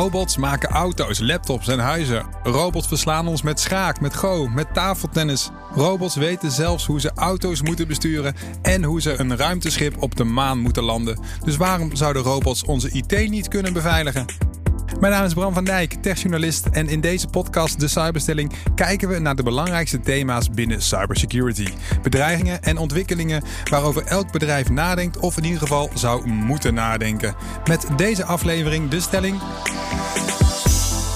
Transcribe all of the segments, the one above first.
Robots maken auto's, laptops en huizen. Robots verslaan ons met schaak, met go, met tafeltennis. Robots weten zelfs hoe ze auto's moeten besturen en hoe ze een ruimteschip op de maan moeten landen. Dus waarom zouden robots onze IT niet kunnen beveiligen? Mijn naam is Bram van Dijk, techjournalist en in deze podcast De Cyberstelling kijken we naar de belangrijkste thema's binnen cybersecurity. Bedreigingen en ontwikkelingen waarover elk bedrijf nadenkt of in ieder geval zou moeten nadenken. Met deze aflevering de stelling...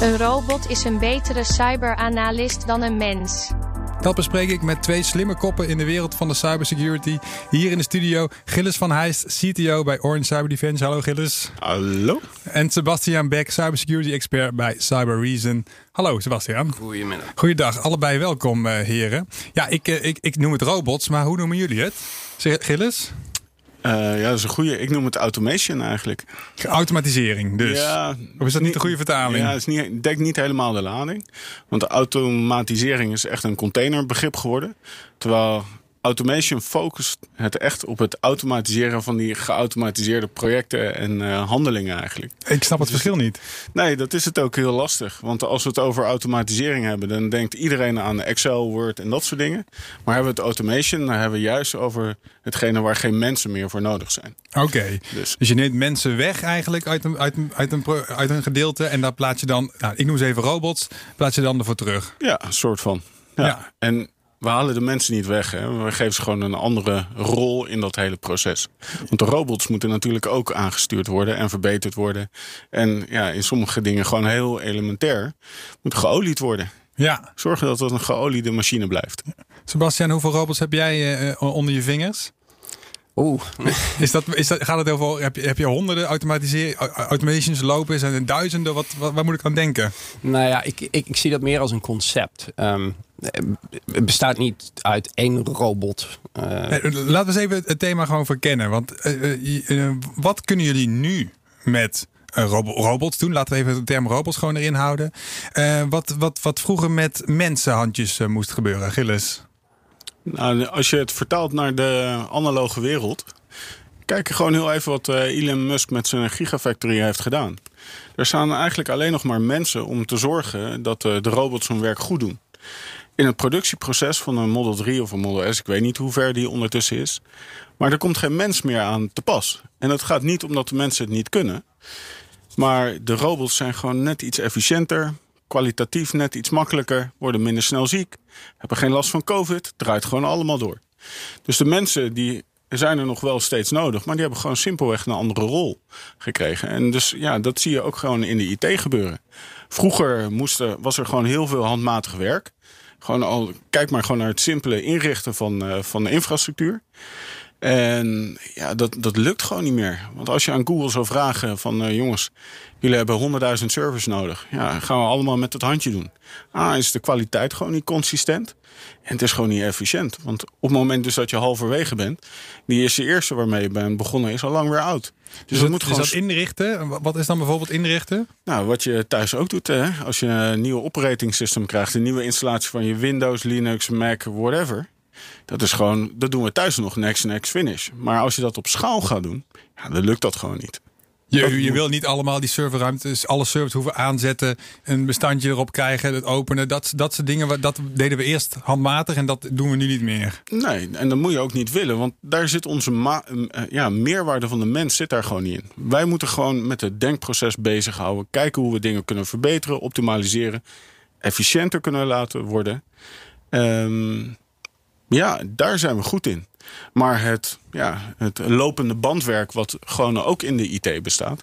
Een robot is een betere cyberanalist dan een mens. Dat bespreek ik met twee slimme koppen in de wereld van de cybersecurity. Hier in de studio Gilles van Heijst, CTO bij Orange Cyber Defense. Hallo Gilles. Hallo. En Sebastian Beck, cybersecurity expert bij Cyber Reason. Hallo Sebastian. Goedemiddag. Goeiedag, allebei welkom uh, heren. Ja, ik, uh, ik, ik noem het robots, maar hoe noemen jullie het? Gilles? Uh, ja, dat is een goede. Ik noem het automation eigenlijk. Automatisering dus. Ja, of is dat niet de goede vertaling? Ja, het niet, dekt niet helemaal de lading. Want de automatisering is echt een containerbegrip geworden. Terwijl automation focust het echt op het automatiseren van die geautomatiseerde projecten en uh, handelingen eigenlijk. Ik snap het dus, verschil niet. Nee, dat is het ook heel lastig. Want als we het over automatisering hebben, dan denkt iedereen aan Excel, Word en dat soort dingen. Maar hebben we het automation, dan hebben we juist over hetgene waar geen mensen meer voor nodig zijn. Oké, okay. dus. dus. je neemt mensen weg eigenlijk uit een, uit, een, uit, een, uit een gedeelte en daar plaats je dan, nou, ik noem ze even robots, plaats je dan ervoor terug. Ja, een soort van. Ja. ja. En we halen de mensen niet weg. Hè. We geven ze gewoon een andere rol in dat hele proces. Want de robots moeten natuurlijk ook aangestuurd worden en verbeterd worden. En ja, in sommige dingen gewoon heel elementair. Moet geolied worden. Ja. Zorgen dat het een geoliede machine blijft. Sebastian, hoeveel robots heb jij uh, onder je vingers? Oeh. Is dat, is dat, gaat het over, heb je, heb je honderden automations lopen? Zijn er duizenden? Wat, wat, waar moet ik aan denken? Nou ja, ik, ik, ik zie dat meer als een concept. Um, bestaat niet uit één robot. Uh... Laten we eens even het thema gewoon verkennen. Want uh, uh, wat kunnen jullie nu met robo robots doen? Laten we even de term robots gewoon erin houden. wat, wat, wat vroeger met mensenhandjes moest gebeuren, Gilles? Nou, als je het vertaalt naar de analoge wereld. Kijk gewoon heel even wat Elon Musk met zijn Gigafactory heeft gedaan. Er staan eigenlijk alleen nog maar mensen om te zorgen dat de robots hun werk goed doen in het productieproces van een Model 3 of een Model S, ik weet niet hoe ver die ondertussen is. Maar er komt geen mens meer aan te pas. En dat gaat niet omdat de mensen het niet kunnen. Maar de robots zijn gewoon net iets efficiënter, kwalitatief net iets makkelijker, worden minder snel ziek, hebben geen last van COVID, draait gewoon allemaal door. Dus de mensen die zijn er nog wel steeds nodig, maar die hebben gewoon simpelweg een andere rol gekregen. En dus ja, dat zie je ook gewoon in de IT gebeuren. Vroeger moesten, was er gewoon heel veel handmatig werk. Gewoon al, kijk maar gewoon naar het simpele inrichten van, uh, van de infrastructuur. En ja, dat, dat lukt gewoon niet meer. Want als je aan Google zou vragen van uh, jongens, jullie hebben 100.000 servers nodig. Ja, gaan we allemaal met het handje doen. Ah, is de kwaliteit gewoon niet consistent. En het is gewoon niet efficiënt. Want op het moment dus dat je halverwege bent, die eerste eerste waarmee je bent begonnen is al lang weer oud. Dus, dat, moet gewoon... dat inrichten? Wat is dan bijvoorbeeld inrichten? Nou, wat je thuis ook doet, hè? als je een nieuwe operating system krijgt, een nieuwe installatie van je Windows, Linux, Mac, whatever. Dat is gewoon, dat doen we thuis nog next, next, finish. Maar als je dat op schaal gaat doen, ja, dan lukt dat gewoon niet. Je, je wil niet allemaal die serverruimtes, alle servers hoeven aanzetten, een bestandje erop krijgen, het openen. Dat, dat soort dingen, dat deden we eerst handmatig en dat doen we nu niet meer. Nee, en dat moet je ook niet willen, want daar zit onze eh, ja, meerwaarde van de mens zit daar gewoon niet in. Wij moeten gewoon met het denkproces bezighouden, kijken hoe we dingen kunnen verbeteren, optimaliseren, efficiënter kunnen laten worden. Um, ja, daar zijn we goed in. Maar het, ja, het lopende bandwerk, wat gewoon ook in de IT bestaat,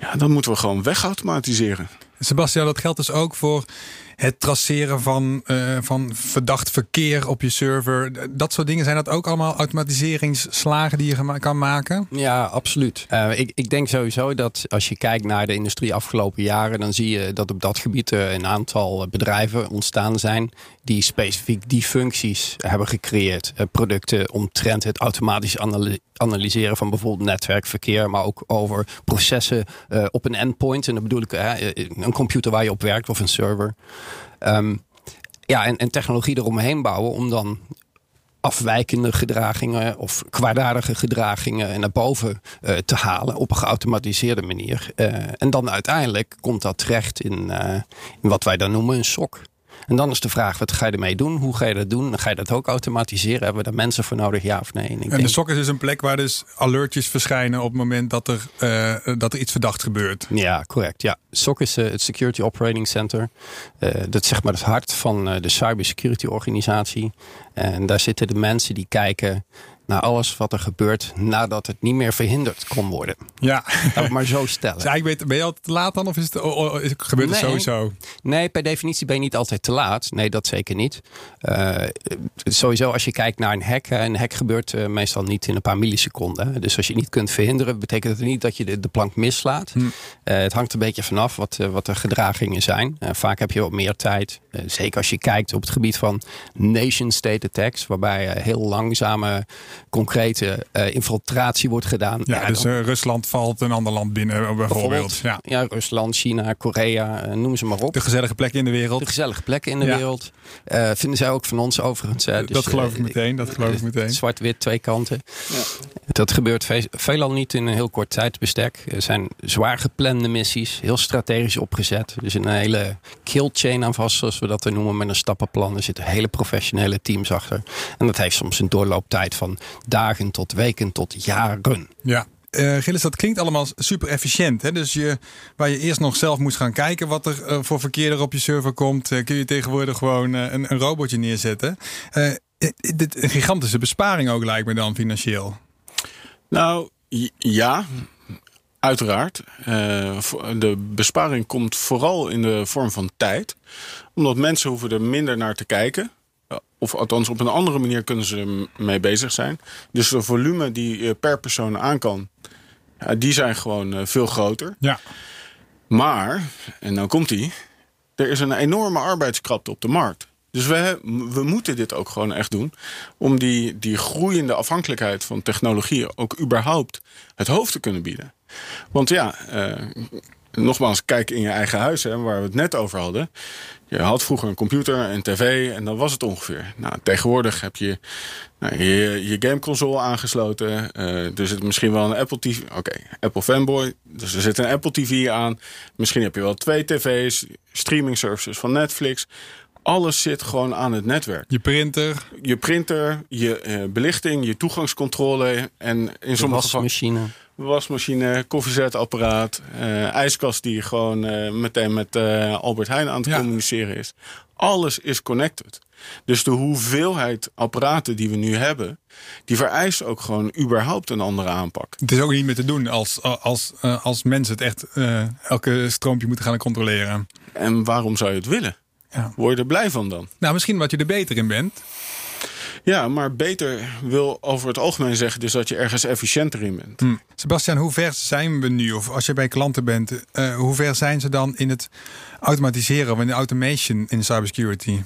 ja, dat moeten we gewoon wegautomatiseren. Sebastian, dat geldt dus ook voor het traceren van, uh, van verdacht verkeer op je server. Dat soort dingen. Zijn dat ook allemaal automatiseringsslagen die je kan maken? Ja, absoluut. Uh, ik, ik denk sowieso dat als je kijkt naar de industrie afgelopen jaren, dan zie je dat op dat gebied uh, een aantal bedrijven ontstaan zijn die specifiek die functies hebben gecreëerd. producten omtrent het automatisch analyseren van bijvoorbeeld netwerkverkeer, maar ook over processen op een endpoint. En dat bedoel ik een computer waar je op werkt of een server. Um, ja, en, technologie eromheen bouwen om dan afwijkende gedragingen of kwaadaardige gedragingen naar boven uh, te halen op een geautomatiseerde manier. Uh, en dan uiteindelijk komt dat terecht in, uh, in wat wij dan noemen een sok. En dan is de vraag, wat ga je ermee doen? Hoe ga je dat doen? Dan ga je dat ook automatiseren? Hebben we daar mensen voor nodig, ja of nee? En, en de sok is een plek waar dus alertjes verschijnen op het moment dat er, uh, dat er iets verdacht gebeurt. Ja, correct. Ja. SOC is uh, het Security Operating Center. Uh, dat is zeg maar het hart van de cybersecurity organisatie. En daar zitten de mensen die kijken naar alles wat er gebeurt nadat het niet meer verhinderd kon worden. Ja. Laat maar zo stellen. Dus weet, ben je altijd te laat dan of is het, oh, is het gebeurt nee. het sowieso? Nee, per definitie ben je niet altijd te laat. Nee, dat zeker niet. Uh, sowieso als je kijkt naar een hack. Een hack gebeurt uh, meestal niet in een paar milliseconden. Dus als je het niet kunt verhinderen, betekent het niet dat je de, de plank mislaat. Hm. Uh, het hangt een beetje vanaf wat, wat de gedragingen zijn. vaak heb je wat meer tijd. zeker als je kijkt op het gebied van nation state attacks. Waarbij heel langzame concrete uh, infiltratie wordt gedaan. Ja, ja dus uh, Rusland valt een ander land binnen bijvoorbeeld. bijvoorbeeld ja. ja. Rusland, China, Korea, uh, noem ze maar op. De gezellige plekken in de wereld. De gezellige plekken in de ja. wereld. vinden zij ook van ons overigens. Dus, dat geloof ik meteen, dat geloof ik meteen. Zwart-wit, twee kanten. Ja. Dat gebeurt ve veelal niet in een heel kort tijdbestek. Er zijn zwaar geplande missies, heel strategisch opgezet. Dus een hele kill chain aan vast, zoals we dat noemen, met een stappenplan. Er zitten hele professionele teams achter. En dat heeft soms een doorlooptijd van dagen tot weken tot jaren. Ja. Uh, Gilles, dat klinkt allemaal super efficiënt. Hè? Dus je, waar je eerst nog zelf moest gaan kijken wat er uh, voor verkeer er op je server komt, uh, kun je tegenwoordig gewoon een, een, robotje neerzetten. dit een gigantische besparing ook lijkt me dan financieel. Nou ja, uiteraard. de besparing komt vooral in de vorm van tijd. Omdat mensen hoeven er minder naar te kijken. Of althans, op een andere manier kunnen ze mee bezig zijn. Dus de volume die je per persoon aan kan, ja, die zijn gewoon uh, veel groter. Ja. Maar, en dan komt die, er is een enorme arbeidskrapte op de markt. Dus we, we moeten dit ook gewoon echt doen. Om die, die groeiende afhankelijkheid van technologie ook überhaupt het hoofd te kunnen bieden. Want ja, uh, nogmaals, kijk in je eigen huis, hè, waar we het net over hadden. Je had vroeger een computer, een tv en dan was het ongeveer. Nou, tegenwoordig heb je nou, je, je gameconsole aangesloten. Uh, er zit misschien wel een Apple TV. Oké, okay, Apple fanboy. Dus er zit een Apple TV aan. Misschien heb je wel twee tv's, streaming services van Netflix. Alles zit gewoon aan het netwerk. Je printer. Je printer, je uh, belichting, je toegangscontrole. En in sommige gevallen wasmachine, koffiezetapparaat, uh, ijskast die gewoon uh, meteen met uh, Albert Heijn aan het ja. communiceren is. Alles is connected. Dus de hoeveelheid apparaten die we nu hebben, die vereist ook gewoon überhaupt een andere aanpak. Het is ook niet meer te doen als, als, als mensen het echt elke stroompje moeten gaan controleren. En waarom zou je het willen? Ja. Word je er blij van dan? Nou, misschien omdat je er beter in bent. Ja, maar beter wil over het algemeen zeggen dus dat je ergens efficiënter in bent. Hm. Sebastian, hoe ver zijn we nu? Of als je bij klanten bent, uh, hoe ver zijn ze dan in het automatiseren of in de automation in cybersecurity?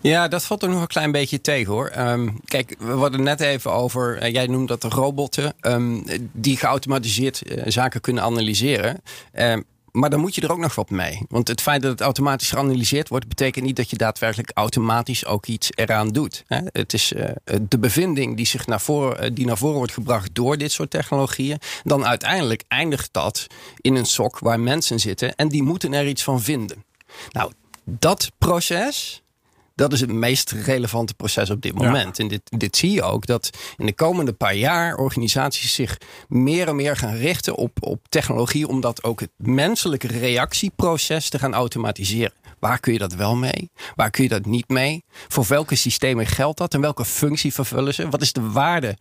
Ja, dat valt er nog een klein beetje tegen hoor. Um, kijk, we hadden net even over, uh, jij noemt dat de robotten, um, die geautomatiseerd uh, zaken kunnen analyseren. Um, maar dan moet je er ook nog wat mee. Want het feit dat het automatisch geanalyseerd wordt, betekent niet dat je daadwerkelijk automatisch ook iets eraan doet. Het is uh, de bevinding die, zich naar voren, die naar voren wordt gebracht door dit soort technologieën. Dan uiteindelijk eindigt dat in een sok waar mensen zitten en die moeten er iets van vinden. Nou, dat proces, dat is het meest relevante proces op dit moment. Ja. En dit, dit zie je ook dat in de komende paar jaar organisaties zich meer en meer gaan richten op, op technologie, om dat ook het menselijke reactieproces te gaan automatiseren. Waar kun je dat wel mee? Waar kun je dat niet mee? Voor welke systemen geldt dat en welke functie vervullen ze? Wat is de waarde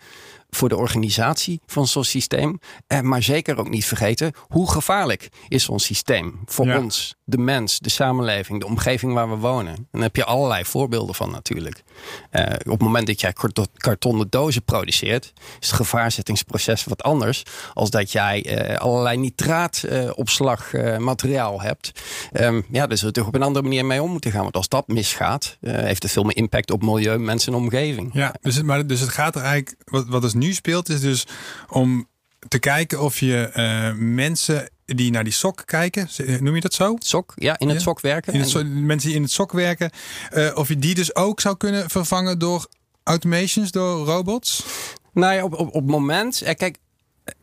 voor de organisatie van zo'n systeem. Eh, maar zeker ook niet vergeten, hoe gevaarlijk is zo'n systeem voor ja. ons, de mens, de samenleving, de omgeving waar we wonen. En daar heb je allerlei voorbeelden van natuurlijk. Uh, op het moment dat jij kartonnen dozen produceert, is het gevaarzettingsproces wat anders als dat jij uh, allerlei nitraatopslagmateriaal hebt. Um, ja, daar zul je toch op een andere manier mee om moeten gaan. Want als dat misgaat, heeft het veel meer impact op milieu, mensen en omgeving. Ja, dus het, maar, dus het gaat er eigenlijk, wat, wat is nu speelt, is dus om te kijken of je uh, mensen die naar die sok kijken, noem je dat zo? Sok, ja, in het ja? sok werken. In het so mensen die in het sok werken, uh, of je die dus ook zou kunnen vervangen door automations door robots? Nou ja, op, op, op het moment. eh, Kijk,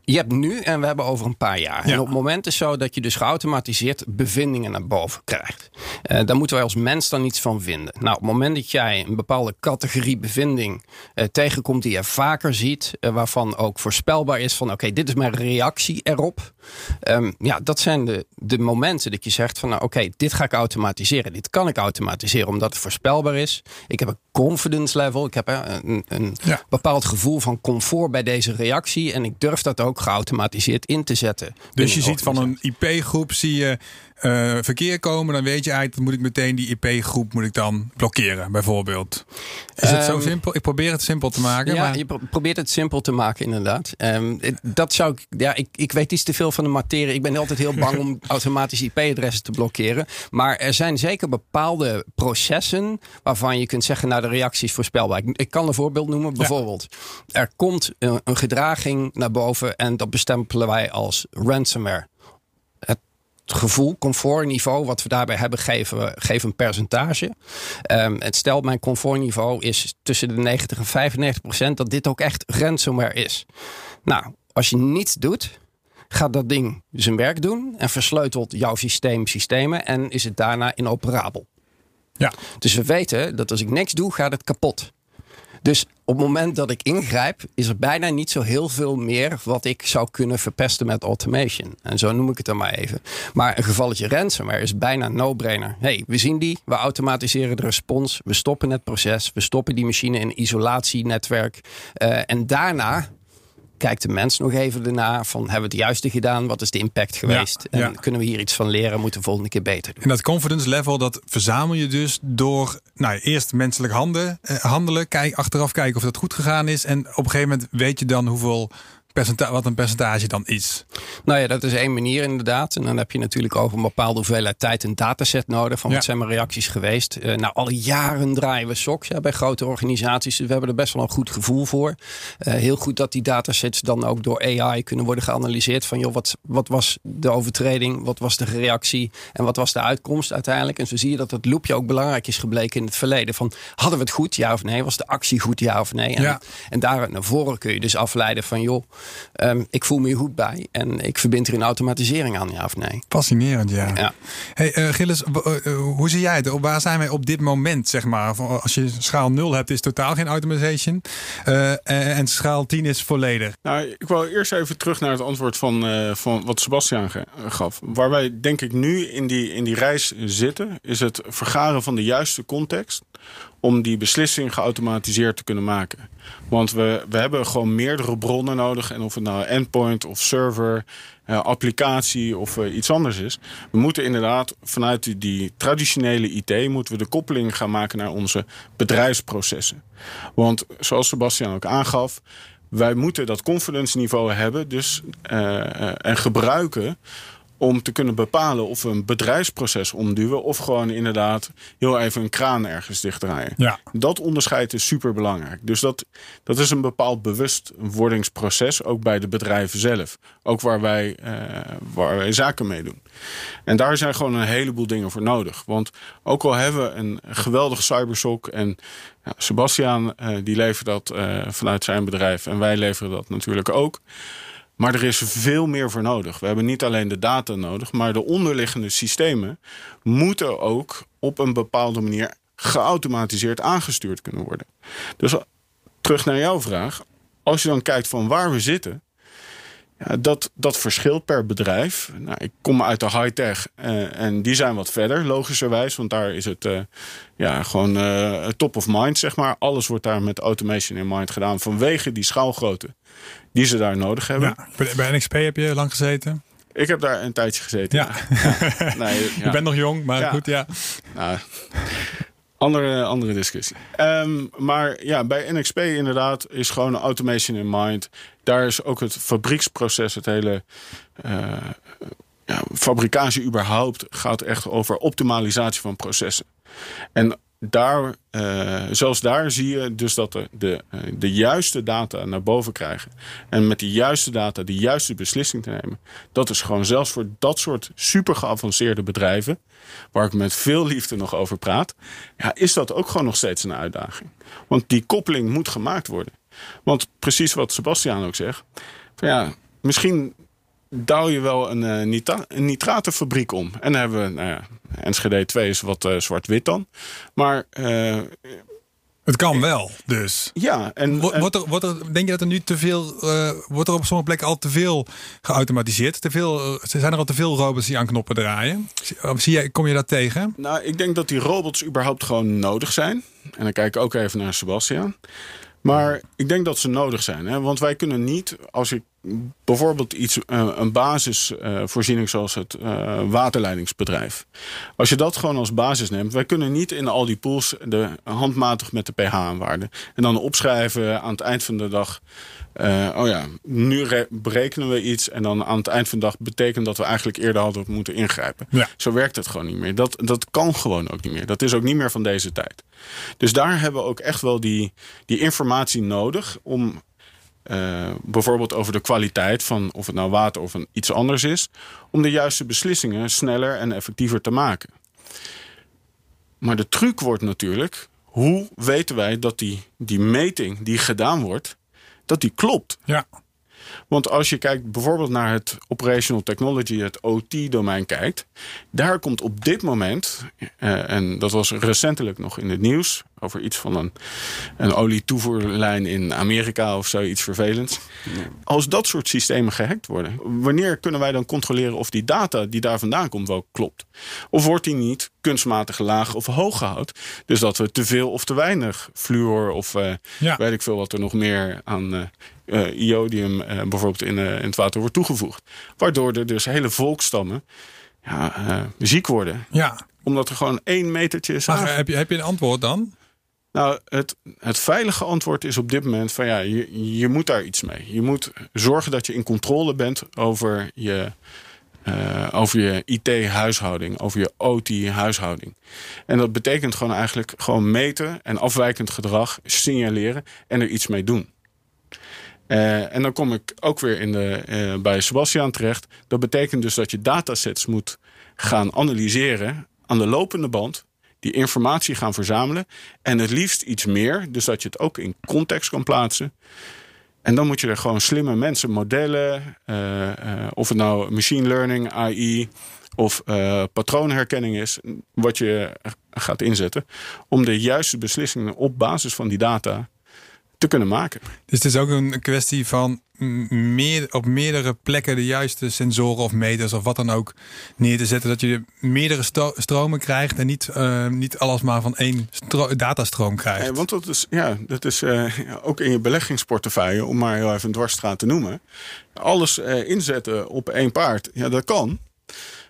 je hebt nu en we hebben over een paar jaar. Ja. En op het moment is zo dat je dus geautomatiseerd bevindingen naar boven krijgt. Eh, daar moeten wij als mens dan iets van vinden. Nou, op het moment dat jij een bepaalde categorie bevinding eh, tegenkomt die je vaker ziet, eh, waarvan ook voorspelbaar is van oké, dit is mijn reactie erop. Ehm, ja, dat zijn de, de momenten dat je zegt van nou, oké, dit ga ik automatiseren. Dit kan ik automatiseren omdat het voorspelbaar is. Ik heb een confidence level. Ik heb een, een Ja. bepaald gevoel van comfort bij deze reactie. En ik durf dat ook geautomatiseerd in te zetten. Dus je ziet van een. IP-groep zie je eh, verkeer komen, dan weet je eigenlijk, moet ik meteen die IP-groep moet ik dan blokkeren, bijvoorbeeld. Is het zo Ehm, simpel? Ik probeer het simpel te maken. Ja, maar... je pro- probeert het simpel te maken, inderdaad. Ehm, dat zou ik, ja, ik, ik weet iets te veel van de materie. Ik ben altijd heel bang om automatisch IP-adressen te blokkeren. Maar er zijn zeker bepaalde processen waarvan je kunt zeggen, nou, de reactie is voorspelbaar. Ik, ik kan een voorbeeld noemen. Bijvoorbeeld, er komt een, een gedraging naar boven en dat bestempelen wij als ransomware. Het gevoel, comfortniveau wat we daarbij hebben, geven we geven een percentage. Ehm, het stelt mijn comfortniveau is tussen de 90 en 95 procent dat dit ook echt ransomware is. Nou, als je niets doet, gaat dat ding zijn werk doen en versleutelt jouw systeem systemen en is het daarna inoperabel. Ja. Dus we weten dat als ik niks doe, gaat het kapot. Dus op het moment dat ik ingrijp, is er bijna niet zo heel veel meer wat ik zou kunnen verpesten met automation. En zo noem ik het dan maar even. Maar een gevalletje ransomware is bijna no-brainer. hey, we zien die, we automatiseren de respons, we stoppen het proces, we stoppen die machine in isolatienetwerk. Eh, en daarna kijkt de mens nog even erna van hebben we het juiste gedaan, wat is de impact geweest ja. en kunnen we hier iets van leren, moeten we volgende keer beter doen. En dat confidence level, dat verzamel je dus door nou, eerst menselijk handen, eh, handelen, kijk, achteraf kijken of dat goed gegaan is. En op een gegeven moment weet je dan hoeveel wat een percentage dan is. Nou ja, dat is één manier inderdaad. En dan heb je natuurlijk over een bepaalde hoeveelheid tijd een dataset nodig. Van Ja. wat zijn mijn reacties geweest? Eh, nou, alle jaren draaien we SOX ja, bij grote organisaties. Dus we hebben er best wel een goed gevoel voor. Eh, heel goed dat die datasets dan ook door AI kunnen worden geanalyseerd. Van joh, wat, wat was de overtreding? Wat was de reactie? En wat was de uitkomst uiteindelijk? En zo zie je dat het loopje ook belangrijk is gebleken in het verleden. Van hadden we het goed, ja of nee? Was de actie goed, ja of nee? En, Ja. en daaruit naar voren kun je dus afleiden van joh, ehm, ik voel me hier goed bij. En ik verbind er een automatisering aan, ja of nee? Fascinerend, ja. Ja. Hey, eh, Gilles, eh, eh, hoe zie jij het? Waar zijn wij op dit moment, zeg maar? Als je schaal 0 hebt, is totaal geen automation. Eh, en, schaal 10 is volledig. Nou, ik wil eerst even terug naar het antwoord van, eh, van wat Sebastian ge- gaf. Waar wij denk ik nu in die, in die reis zitten, is het vergaren van de juiste context om die beslissing geautomatiseerd te kunnen maken. Want we, we hebben gewoon meerdere bronnen nodig. En of het nou endpoint of server, eh, applicatie of eh, iets anders is. We moeten inderdaad vanuit die, traditionele IT moeten we de koppeling gaan maken naar onze bedrijfsprocessen. Want zoals Sebastian ook aangaf, wij moeten dat confidence niveau hebben dus, eh, en gebruiken om te kunnen bepalen of we een bedrijfsproces omduwen of gewoon inderdaad heel even een kraan ergens dichtdraaien. Ja. Dat onderscheid is super belangrijk. Dus dat, dat is een bepaald bewustwordingsproces, ook bij de bedrijven zelf. Ook waar wij, eh, waar wij zaken mee doen. En daar zijn gewoon een heleboel dingen voor nodig. Want ook al hebben we een geweldige cybersok en ja, Sebastian eh, die levert dat eh, vanuit zijn bedrijf en wij leveren dat natuurlijk ook. Maar er is veel meer voor nodig. We hebben niet alleen de data nodig, maar de onderliggende systemen moeten ook op een bepaalde manier geautomatiseerd aangestuurd kunnen worden. Dus terug naar jouw vraag. Als je dan kijkt van waar we zitten, ja, dat, dat verschilt per bedrijf. Nou, ik kom uit de high-tech eh, en die zijn wat verder, logischerwijs. Want daar is het eh, ja, gewoon eh, top of mind, zeg maar. Alles wordt daar met automation in mind gedaan vanwege die schaalgrootte die ze daar nodig hebben. Ja. Bij, NXP heb je lang gezeten. Ik heb daar een tijdje gezeten. Ja. Nee, ja. Je bent nog jong, maar goed, ja. Nou, andere, andere discussie. Ehm, maar ja, bij NXP inderdaad is gewoon automation in mind. Daar is ook het fabrieksproces, het hele eh, ja, fabricage überhaupt gaat echt over optimalisatie van processen. En daar, uh, zelfs daar zie je dus dat de, de, uh, de juiste data naar boven krijgen. En met die juiste data de juiste beslissing te nemen. Dat is gewoon zelfs voor dat soort super geavanceerde bedrijven, waar ik met veel liefde nog over praat, ja, is dat ook gewoon nog steeds een uitdaging. Want die koppeling moet gemaakt worden. Want precies wat Sebastian ook zegt. Ja, misschien douw je wel een, uh, nitra een nitratenfabriek om. En dan hebben we, nou ja, Enschede 2 is wat uh, zwart-wit dan. Maar... Uh, het kan wel, dus. Ja, en, wordt er, wordt er, denk je dat er nu te veel, wordt er op sommige plekken al te veel geautomatiseerd? Te veel, zijn er al te veel robots die aan knoppen draaien? Zie jij, kom je dat tegen? Nou, ik denk dat die robots überhaupt gewoon nodig zijn. En dan kijk ik ook even naar Sebastian. Maar ik denk dat ze nodig zijn. Hè? Want wij kunnen niet, als ik bijvoorbeeld iets, uh, een basisvoorziening zoals het uh, waterleidingsbedrijf. Als je dat gewoon als basis neemt. Wij kunnen niet in al die pools de, handmatig met de pH-waarde. En dan opschrijven aan het eind van de dag. oh ja, nu berekenen we iets. En dan aan het eind van de dag betekent dat we eigenlijk eerder hadden moeten ingrijpen. Ja. Zo werkt het gewoon niet meer. Dat, dat kan gewoon ook niet meer. Dat is ook niet meer van deze tijd. Dus daar hebben we ook echt wel die, die informatie nodig om uh, bijvoorbeeld over de kwaliteit van of het nou water of een, iets anders is, om de juiste beslissingen sneller en effectiever te maken. Maar de truc wordt natuurlijk, hoe weten wij dat die, die meting die gedaan wordt, dat die klopt? Ja. Want als je kijkt bijvoorbeeld naar het operational technology, het OT-domein kijkt, daar komt op dit moment, uh, en dat was recentelijk nog in het nieuws, over iets van een, een olietoevoerlijn in Amerika of zoiets vervelends. Als dat soort systemen gehackt worden, wanneer kunnen wij dan controleren of die data die daar vandaan komt wel klopt? Of wordt die niet kunstmatig laag of hoog gehouden? Dus dat we te veel of te weinig fluor of uh, ja. weet ik veel wat er nog meer aan uh, uh, iodium bijvoorbeeld in, in het water wordt toegevoegd. Waardoor er dus hele volkstammen ja, ziek worden. Ja. Omdat er gewoon één metertje is. Maar heb je, heb je een antwoord dan? Nou, het, het veilige antwoord is op dit moment van ja, je, je moet daar iets mee. Je moet zorgen dat je in controle bent over je, uh, over je IT-huishouding, over je OT-huishouding. En dat betekent gewoon eigenlijk gewoon meten en afwijkend gedrag signaleren en er iets mee doen. Uh, en dan kom ik ook weer in de, uh, bij Sebastian terecht. Dat betekent dus dat je datasets moet gaan analyseren aan de lopende band die informatie gaan verzamelen. En het liefst iets meer, dus dat je het ook in context kan plaatsen. En dan moet je er gewoon slimme mensen, modellen, uh, uh, of het nou machine learning, AI of uh, patroonherkenning is, wat je gaat inzetten, om de juiste beslissingen op basis van die data te kunnen maken. Dus het is ook een kwestie van meer, op meerdere plekken de juiste sensoren of meters of wat dan ook neer te zetten. Dat je meerdere stromen krijgt en niet, uh, niet alles maar van één datastroom krijgt. Want dat is, ja, dat is uh, ook in je beleggingsportefeuille, om maar heel even een dwarsstraat te noemen. Alles uh, inzetten op één paard, ja, dat kan.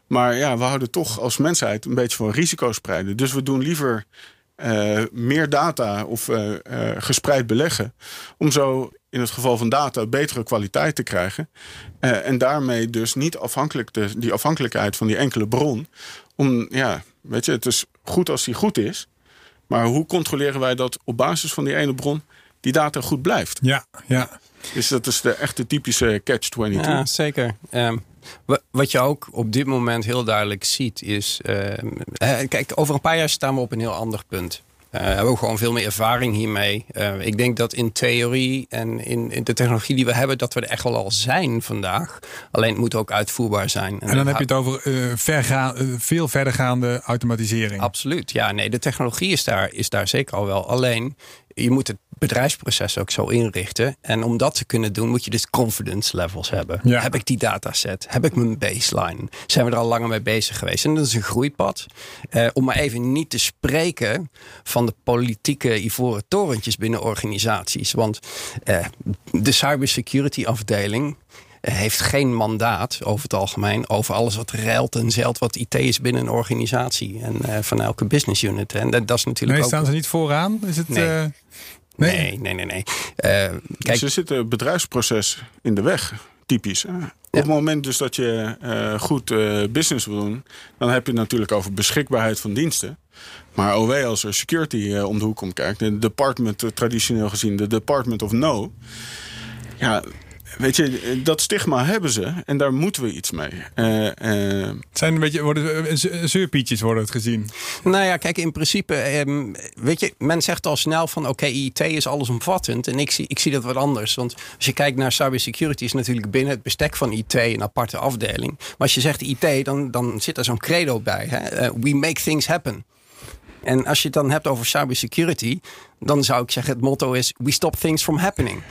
Maar ja, we houden toch als mensheid een beetje van risico's spreiden. Dus we doen liever uh, meer data of uh, uh, gespreid beleggen. Om zo in het geval van data betere kwaliteit te krijgen. en daarmee dus niet afhankelijk de, die afhankelijkheid van die enkele bron. Om, ja, weet je, het is goed als die goed is. Maar hoe controleren wij dat op basis van die ene bron die data goed blijft? Ja, ja. Dus dat is de echte typische catch-22. Ja, zeker. Um, wat je ook op dit moment heel duidelijk ziet is... Uh, kijk, over een paar jaar staan we op een heel ander punt. Uh, we hebben ook gewoon veel meer ervaring hiermee. Uh, ik denk dat in theorie en in, in, de technologie die we hebben... dat we er echt wel al zijn vandaag. Alleen het moet ook uitvoerbaar zijn. En, en dan heb je het over uh, verga veel verdergaande automatisering. Absoluut, ja. Nee, de technologie is daar, is daar zeker al wel. Alleen, je moet het bedrijfsproces ook zo inrichten. En om dat te kunnen doen, moet je dus confidence levels hebben. Ja. Heb ik die dataset? Heb ik mijn baseline? Zijn we er al langer mee bezig geweest? En dat is een groeipad. Uh, om maar even niet te spreken van de politieke ivoren torentjes binnen organisaties. Want uh, de cybersecurity afdeling heeft geen mandaat over het algemeen over alles wat ruilt en zeilt wat IT is binnen een organisatie en uh, van elke business unit. En dat, dat is natuurlijk. Nee, ook... staan ze niet vooraan? Is het? Nee. Uh... Nee, nee, nee, nee. nee. Uh, kijk, dus er zit een bedrijfsproces in de weg. typisch. Op het moment dus dat je uh, goed uh, business wil doen, dan heb je het natuurlijk over beschikbaarheid van diensten. Maar OW als er security uh, om de hoek komt kijkt, de department traditioneel gezien, de department of no. Ja, Weet je, dat stigma hebben ze en daar moeten we iets mee. Uh, uh... Zijn een beetje, worden, zeurpietjes worden het gezien? Nou ja, kijk, in principe, um, weet je, men zegt al snel van oké, okay, IT is allesomvattend. En ik zie, ik zie dat wat anders. Want als je kijkt naar cybersecurity, is natuurlijk binnen het bestek van IT een aparte afdeling. Maar als je zegt IT, dan, dan zit er zo'n credo bij. Hè? Uh, we make things happen. En als je het dan hebt over cybersecurity, dan zou ik zeggen: het motto is: We stop things from happening.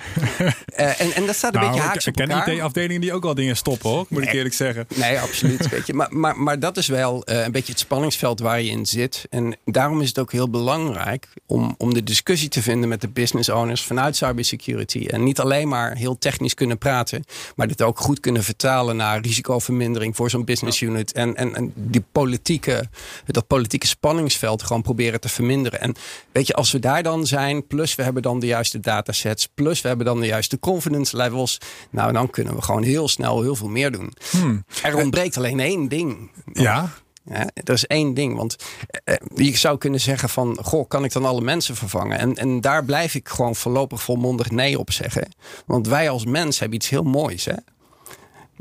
uh, en, en dat staat een nou, beetje haaks op elkaar. Ik ken IT-afdelingen die ook al dingen stoppen, hoor, moet ik eerlijk zeggen. Nee, absoluut. weet je. Maar, maar, maar dat is wel uh, een beetje het spanningsveld waar je in zit. En daarom is het ook heel belangrijk om, om de discussie te vinden met de business owners vanuit cybersecurity. En niet alleen maar heel technisch kunnen praten, maar dit ook goed kunnen vertalen naar risicovermindering voor zo'n business unit. En, en, en die politieke, dat politieke spanningsveld gewoon proberen te verminderen. En weet je, als we daar dan zijn, plus we hebben dan de juiste datasets, plus we hebben dan de juiste confidence levels, nou dan kunnen we gewoon heel snel heel veel meer doen. Hmm. Er ontbreekt alleen één ding. Ja. Ja, er is één ding, want eh, je zou kunnen zeggen van, goh, kan ik dan alle mensen vervangen? En, en daar blijf ik gewoon voorlopig volmondig nee op zeggen. Want wij als mens hebben iets heel moois. Hè?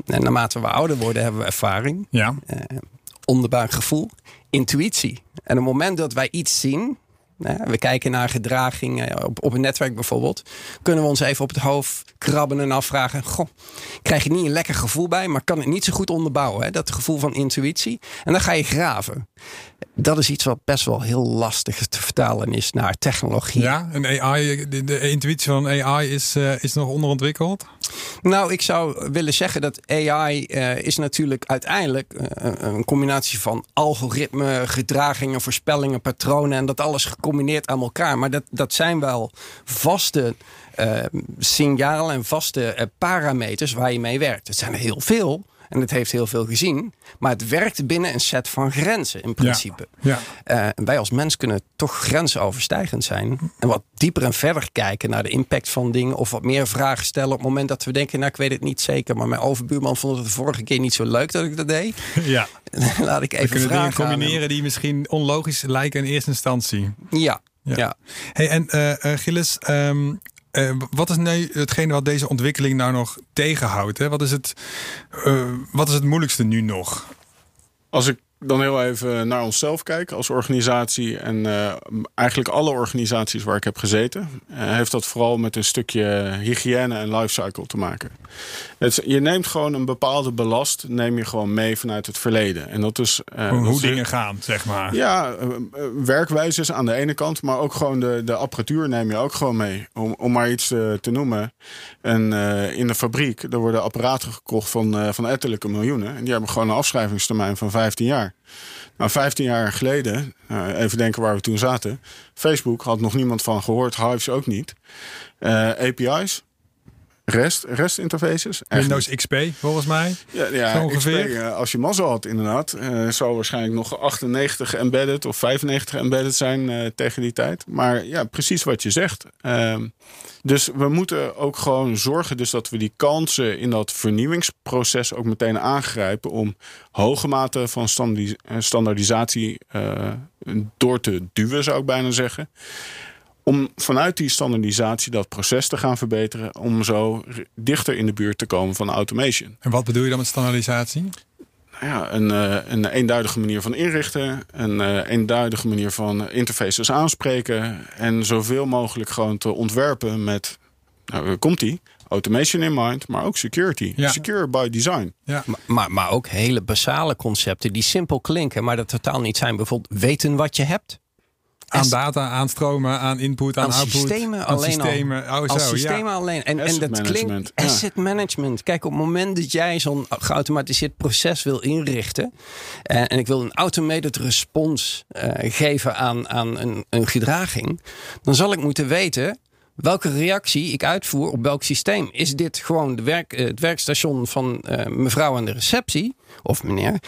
En naarmate we ouder worden, hebben we ervaring, ja. eh, onderbuikgevoel, intuïtie. En op het moment dat wij iets zien, we kijken naar gedragingen op, op een netwerk bijvoorbeeld. Kunnen we ons even op het hoofd krabben en afvragen: Goh, krijg je niet een lekker gevoel bij, maar kan het niet zo goed onderbouwen? Hè? Dat gevoel van intuïtie. En dan ga je graven. Dat is iets wat best wel heel lastig te vertalen is naar technologie. Ja, en AI, de, de intuïtie van AI is, uh, is nog onderontwikkeld? Nou, ik zou willen zeggen dat AI uh, is natuurlijk uiteindelijk uh, een combinatie van algoritme, gedragingen, voorspellingen, patronen en dat alles gecombineerd aan elkaar. Maar dat, dat zijn wel vaste signalen en vaste parameters waar je mee werkt. Het zijn er heel veel. En het heeft heel veel gezien. Maar het werkt binnen een set van grenzen in principe. Ja, ja. Uh, wij als mens kunnen toch grensoverstijgend zijn. En wat dieper en verder kijken naar de impact van dingen. Of wat meer vragen stellen op het moment dat we denken... nou, ik weet het niet zeker. Maar mijn overbuurman vond het de vorige keer niet zo leuk dat ik dat deed. Ja. Laat ik even we kunnen dingen combineren die misschien onlogisch lijken in eerste instantie. Ja, ja. Hey, en uh, uh, Gilles, um, uh, wat is nu hetgene wat deze ontwikkeling nou nog tegenhoudt? Hè? Wat, is het, uh, wat is het moeilijkste nu nog? Als ik dan heel even naar onszelf kijken als organisatie. En uh, eigenlijk alle organisaties waar ik heb gezeten, uh, heeft dat vooral met een stukje hygiëne en lifecycle te maken. Het, je neemt gewoon een bepaalde belast, neem je gewoon mee vanuit het verleden. En dat is. Uh, hoe dat dingen gaan, zeg maar. Ja, werkwijzes aan de ene kant, maar ook gewoon de, de apparatuur neem je ook gewoon mee. Om, om maar iets te noemen. En in de fabriek, er worden apparaten gekocht van, van ettelijke miljoenen. En die hebben gewoon een afschrijvingstermijn van 15 jaar. Nou, 15 jaar geleden, nou, even denken waar we toen zaten. Facebook had nog niemand van gehoord, Hives ook niet. Eh, API's, REST, REST interfaces. Windows XP, volgens mij. Ja, ja ongeveer. XP, uh, als je mazzel had, inderdaad. Uh, zou waarschijnlijk nog 98 embedded of 95 embedded zijn uh, tegen die tijd. Maar ja, precies wat je zegt. Ehm, dus we moeten ook gewoon zorgen dus dat we die kansen in dat vernieuwingsproces ook meteen aangrijpen om hoge mate van standaardisatie door te duwen, zou ik bijna zeggen om vanuit die standaardisatie dat proces te gaan verbeteren, om zo dichter in de buurt te komen van automation. En wat bedoel je dan met standaardisatie? Nou ja, een, uh, een eenduidige manier van inrichten, een uh, eenduidige manier van interfaces aanspreken en zoveel mogelijk gewoon te ontwerpen met, nou, komt die? Automation in mind, maar ook security. Ja. Secure by design. Ja. Maar, maar, maar ook hele basale concepten die simpel klinken, maar dat totaal niet zijn. Bijvoorbeeld weten wat je hebt aan data aanstromen, aan input, aan, aan output. Systemen aan alleen systemen al. Oh, als systemen alleen. En, en dat klinkt ja. asset management. Kijk, op het moment dat jij zo'n geautomatiseerd proces wil inrichten. En, en ik wil een automated respons uh, geven aan, aan een, een gedraging. Dan zal ik moeten weten welke reactie ik uitvoer op welk systeem. Is dit gewoon de werk, het werkstation van uh, mevrouw aan de receptie? Of meneer.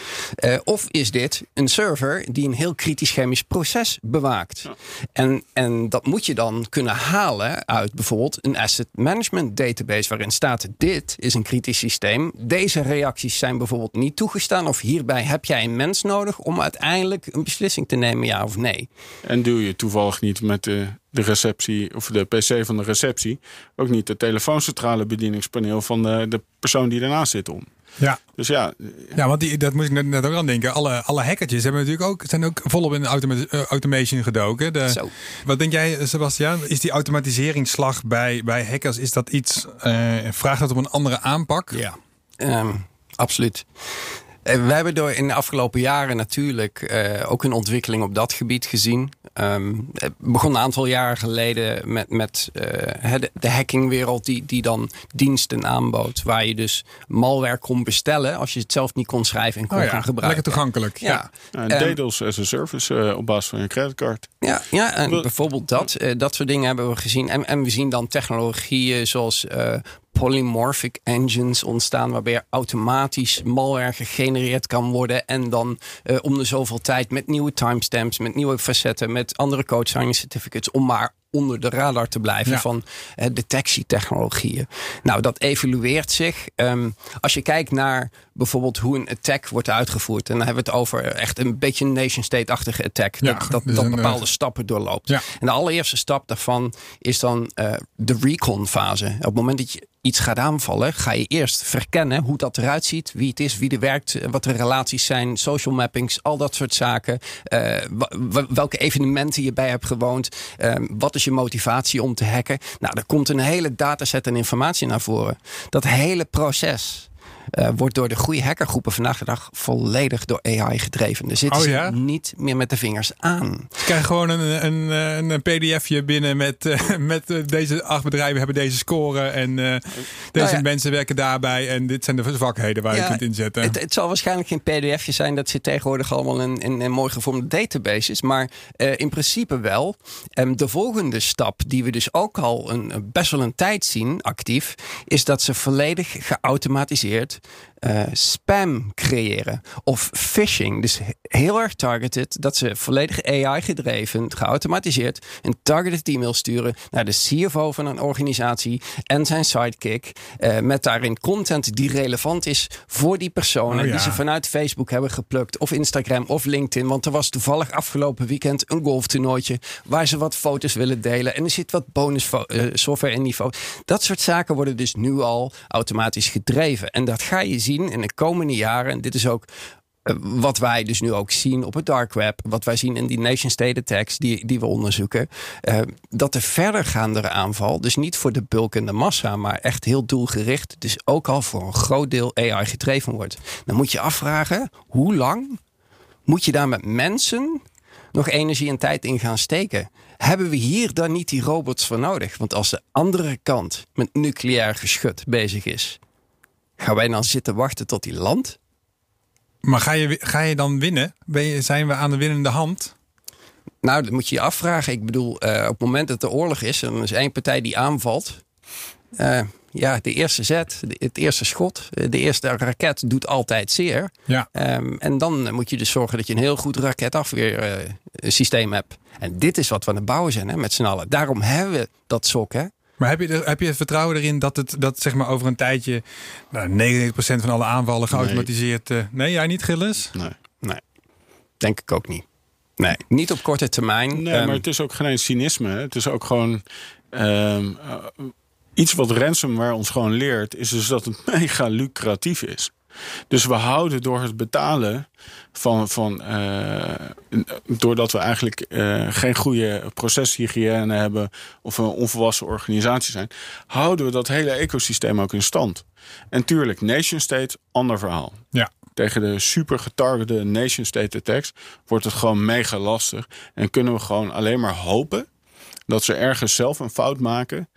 Uh, of is dit een server die een heel kritisch chemisch proces bewaakt? En, en dat moet je dan kunnen halen uit bijvoorbeeld een asset management database waarin staat dit is een kritisch systeem. Deze reacties zijn bijvoorbeeld niet toegestaan of hierbij heb jij een mens nodig om uiteindelijk een beslissing te nemen ja of nee. En doe je toevallig niet met de de receptie of de PC van de receptie. Ook niet de telefooncentrale bedieningspaneel van de, de persoon die ernaast zit om. Ja. Dus ja. Ja, want die, dat moet ik net ook aan denken. Alle, alle hackertjes hebben natuurlijk ook, zijn ook volop in de uh, automation gedoken. De, Zo. Wat denk jij, Sebastian? Is die automatiseringsslag bij, bij hackers, is dat iets, uh, vraagt dat om een andere aanpak? Ja, um, absoluut. Eh, we hebben door in de afgelopen jaren natuurlijk uh, ook een ontwikkeling op dat gebied gezien. Um, het begon een aantal jaren geleden met, met uh, de, de, hackingwereld die, die dan diensten aanbood. Waar je dus malware kon bestellen als je het zelf niet kon schrijven en kon oh gaan gebruiken. Lekker toegankelijk. Ja. ja. En DDoS as a service op basis van je creditcard. Ja, ja en bijvoorbeeld dat. dat soort dingen hebben we gezien. En, en we zien dan technologieën zoals polymorphic engines ontstaan, waarbij automatisch malware gegenereerd kan worden. En dan uh, om de zoveel tijd met nieuwe timestamps, met nieuwe facetten, met andere code signing certificates, om maar onder de radar te blijven van uh, detectietechnologieën. Nou, dat evolueert zich. Um, als je kijkt naar bijvoorbeeld hoe een attack wordt uitgevoerd, en dan hebben we het over echt een beetje een nation-state-achtige attack, ja, dat, dat, dat bepaalde uh, stappen doorloopt. Ja. En de allereerste stap daarvan is dan uh, de recon-fase. Op het moment dat je iets gaat aanvallen, ga je eerst verkennen hoe dat eruit ziet, wie het is, wie er werkt, wat de relaties zijn, social mappings, al dat soort zaken. Uh, welke evenementen je bij hebt gewoond, uh, wat is je motivatie om te hacken. Nou, er komt een hele dataset en informatie naar voren. Dat hele proces uh, wordt door de goede hackergroepen vandaag de dag volledig door AI gedreven. Er zitten oh, ja? niet meer met de vingers aan. Je krijgt gewoon een, een, een pdfje binnen met, uh, met uh, deze acht bedrijven hebben deze score en deze nou ja. mensen werken daarbij en dit zijn de vakheden waar ja, je kunt inzetten. Het, het, zal waarschijnlijk geen pdfje zijn, dat zit tegenwoordig allemaal in, in, in mooi gevormde databases, maar in principe wel. Um, de volgende stap, die we dus ook al een, best wel een tijd zien actief, is dat ze volledig geautomatiseerd uh, spam creëren of phishing. Dus heel erg targeted, dat ze volledig AI gedreven, geautomatiseerd, een targeted e-mail sturen naar de CFO van een organisatie en zijn sidekick. Uh, met daarin content die relevant is voor die personen oh, ja. die ze vanuit Facebook hebben geplukt of Instagram of LinkedIn. Want er was toevallig afgelopen weekend een golftoernooitje waar ze wat foto's willen delen en er zit wat bonus uh, software in niveau. Dat soort zaken worden dus nu al automatisch gedreven. En dat ga je zien in de komende jaren. En dit is ook uh, wat wij dus nu ook zien op het dark web, wat wij zien in die nation state attacks die, die we onderzoeken, uh, dat de verdergaandere aanval, dus niet voor de bulk en de massa, maar echt heel doelgericht, dus ook al voor een groot deel AI gedreven wordt. Dan moet je afvragen, hoe lang moet je daar met mensen nog energie en tijd in gaan steken? Hebben we hier dan niet die robots voor nodig? Want als de andere kant met nucleair geschut bezig is, Gaan wij dan zitten wachten tot die land? Maar ga je, ga je dan winnen? Ben je, zijn we aan de winnende hand? Nou, dat moet je je afvragen. Ik bedoel, uh, op het moment dat er oorlog is en er is één partij die aanvalt. Uh, ja, de eerste zet, het eerste schot, eh, de eerste raket doet altijd zeer. Ja. Um, en dan moet je dus zorgen dat je een heel goed raketafweersysteem uh, hebt. En dit is wat we aan het bouwen zijn hè, met z'n allen. Daarom hebben we dat sok. Hè? Maar heb je, heb je het vertrouwen erin dat het dat zeg maar over een tijdje nou, 99% van alle aanvallen geautomatiseerd. Nee, uh, nee jij niet, Gilles? Nee. Nee. Denk ik ook niet. Nee, niet op korte termijn. Nee, um, maar het is ook geen cynisme. Het is ook gewoon. Um, uh, iets wat ransomware ons gewoon leert, is dus dat het mega lucratief is. Dus we houden door het betalen van, van uh, doordat we eigenlijk uh, geen goede proceshygiëne hebben of een onvolwassen organisatie zijn, houden we dat hele ecosysteem ook in stand. En tuurlijk, nation state, ander verhaal. Ja. Tegen de super getargete nation state attacks wordt het gewoon mega lastig. En kunnen we gewoon alleen maar hopen dat ze ergens zelf een fout maken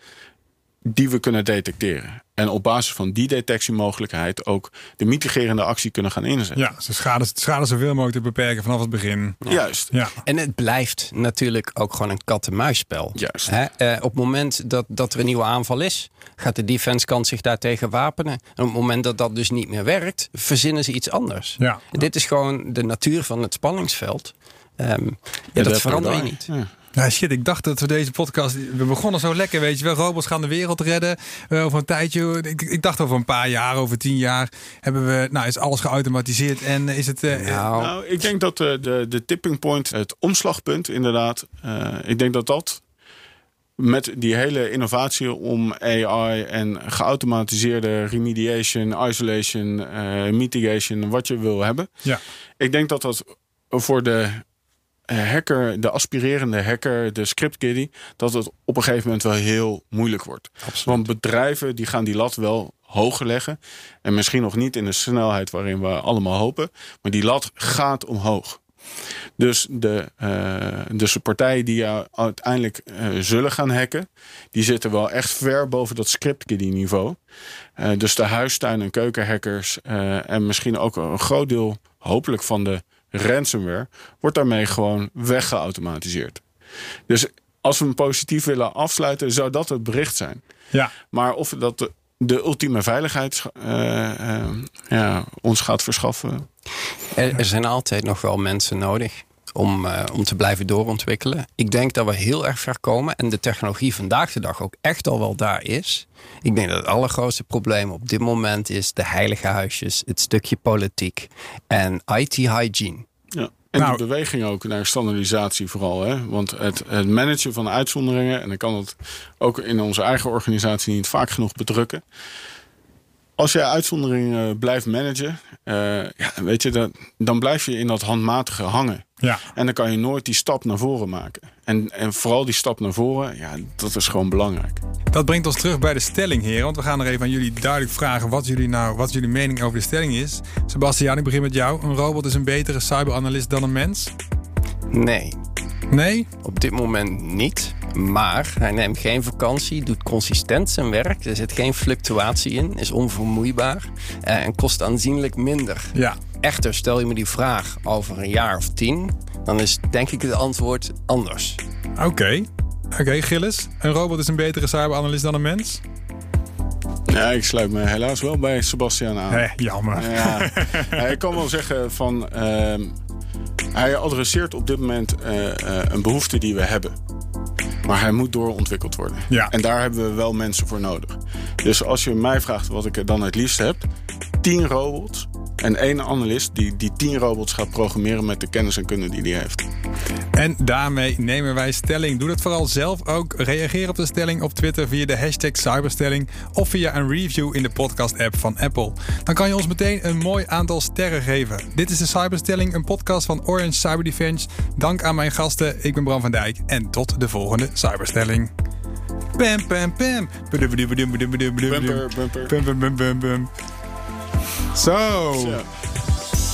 die we kunnen detecteren. En op basis van die detectiemogelijkheid ook de mitigerende actie kunnen gaan inzetten. Ja, ze schade, schade zoveel mogelijk te beperken vanaf het begin. Juist. Ja. En het blijft natuurlijk ook gewoon een kat-en-muisspel. Juist. Hè? Eh, op het moment dat, dat er een nieuwe aanval is, gaat de defense kant zich daartegen wapenen. En op het moment dat dat dus niet meer werkt, verzinnen ze iets anders. Ja. Dit is gewoon de natuur van het spanningsveld. Ehm, ja, dat verander je niet. Ja. Ja, shit, ik dacht dat we deze podcast. We begonnen zo lekker, weet je wel. Robots gaan de wereld redden. Eh, over een tijdje. Ik, ik dacht over een paar jaar, over tien jaar. Hebben we. Nou, is alles geautomatiseerd en is het. eh, Nou, Nou, ik denk dat de, de, de tipping point, het omslagpunt inderdaad, eh, ik denk dat dat met die hele innovatie om AI en geautomatiseerde remediation, isolation, eh, mitigation, wat je wil hebben. ja. Ik denk dat dat voor de eh, hacker, de aspirerende hacker, de script kiddie, dat het op een gegeven moment wel heel moeilijk wordt. Want bedrijven die gaan die lat wel hoger leggen. En misschien nog niet in de snelheid waarin we allemaal hopen. Maar die lat gaat omhoog. Dus de, eh, dus de partijen die jou uiteindelijk eh, zullen gaan hacken, die zitten wel echt ver boven dat script-kiddie niveau. Eh, dus de huistuin- en keukenhackers eh, en misschien ook een groot deel, hopelijk van de ransomware, wordt daarmee gewoon weggeautomatiseerd. Dus als we hem positief willen afsluiten, zou dat het bericht zijn. ja. Maar of dat de, de ultieme veiligheid eh, eh, ja, ons gaat verschaffen. Er, er zijn altijd nog wel mensen nodig om, eh, om te blijven doorontwikkelen. Ik denk dat we heel erg ver komen en de technologie vandaag de dag ook echt al wel daar is. Ik denk dat het allergrootste probleem op dit moment is de heilige huisjes, het stukje politiek en IT-hygiene. Ja. En Nou- die beweging ook naar standaardisatie vooral. Hè? Want het, het managen van uitzonderingen... en ik kan het ook in onze eigen organisatie niet vaak genoeg bedrukken... Als je uitzonderingen blijft managen, eh, ja, weet je, dan, dan blijf je in dat handmatige hangen. Ja. En dan kan je nooit die stap naar voren maken. En, en vooral die stap naar voren, ja, dat is gewoon belangrijk. Dat brengt ons terug bij de stelling, heren. Want we gaan er even aan jullie duidelijk vragen wat jullie, nou, wat jullie mening over de stelling is. Sebastian, ik begin met jou. Een robot is een betere cyberanalist dan een mens? Nee, Nee? op dit moment niet. Maar hij neemt geen vakantie, doet consistent zijn werk. Er zit geen fluctuatie in, is onvermoeibaar eh, en kost aanzienlijk minder. Ja. Echter, stel je me die vraag over een jaar of tien, dan is denk ik het antwoord anders. Oké. Oké, Gilles. Een robot is een betere cyberanalist dan een mens? Ja, ik sluit me helaas wel bij Sebastian aan. Hé, jammer. Ja, Ja, ik kan wel zeggen van. ehm, hij adresseert op dit moment eh, eh, een behoefte die we hebben. Maar hij moet doorontwikkeld worden. Ja. En daar hebben we wel mensen voor nodig. Dus als je mij vraagt wat ik er dan het liefst heb: 10 robots en één analist die die 10 robots gaat programmeren met de kennis en kunde die hij heeft. En daarmee nemen wij stelling. Doe dat vooral zelf ook. Reageer op de stelling op Twitter via de hashtag Cyberstelling of via een review in de podcast-app van Apple. Dan kan je ons meteen een mooi aantal sterren geven. Dit is de Cyberstelling, een podcast van Orange Cyber Defense. Dank aan mijn gasten. Ik ben Bram van Dijk en tot de volgende Cyberstelling. Pam, pam, pam. Bumper, bumper. Zo.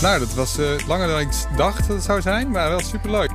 Nou, dat was eh, langer dan ik dacht dat het zou zijn, maar wel superleuk.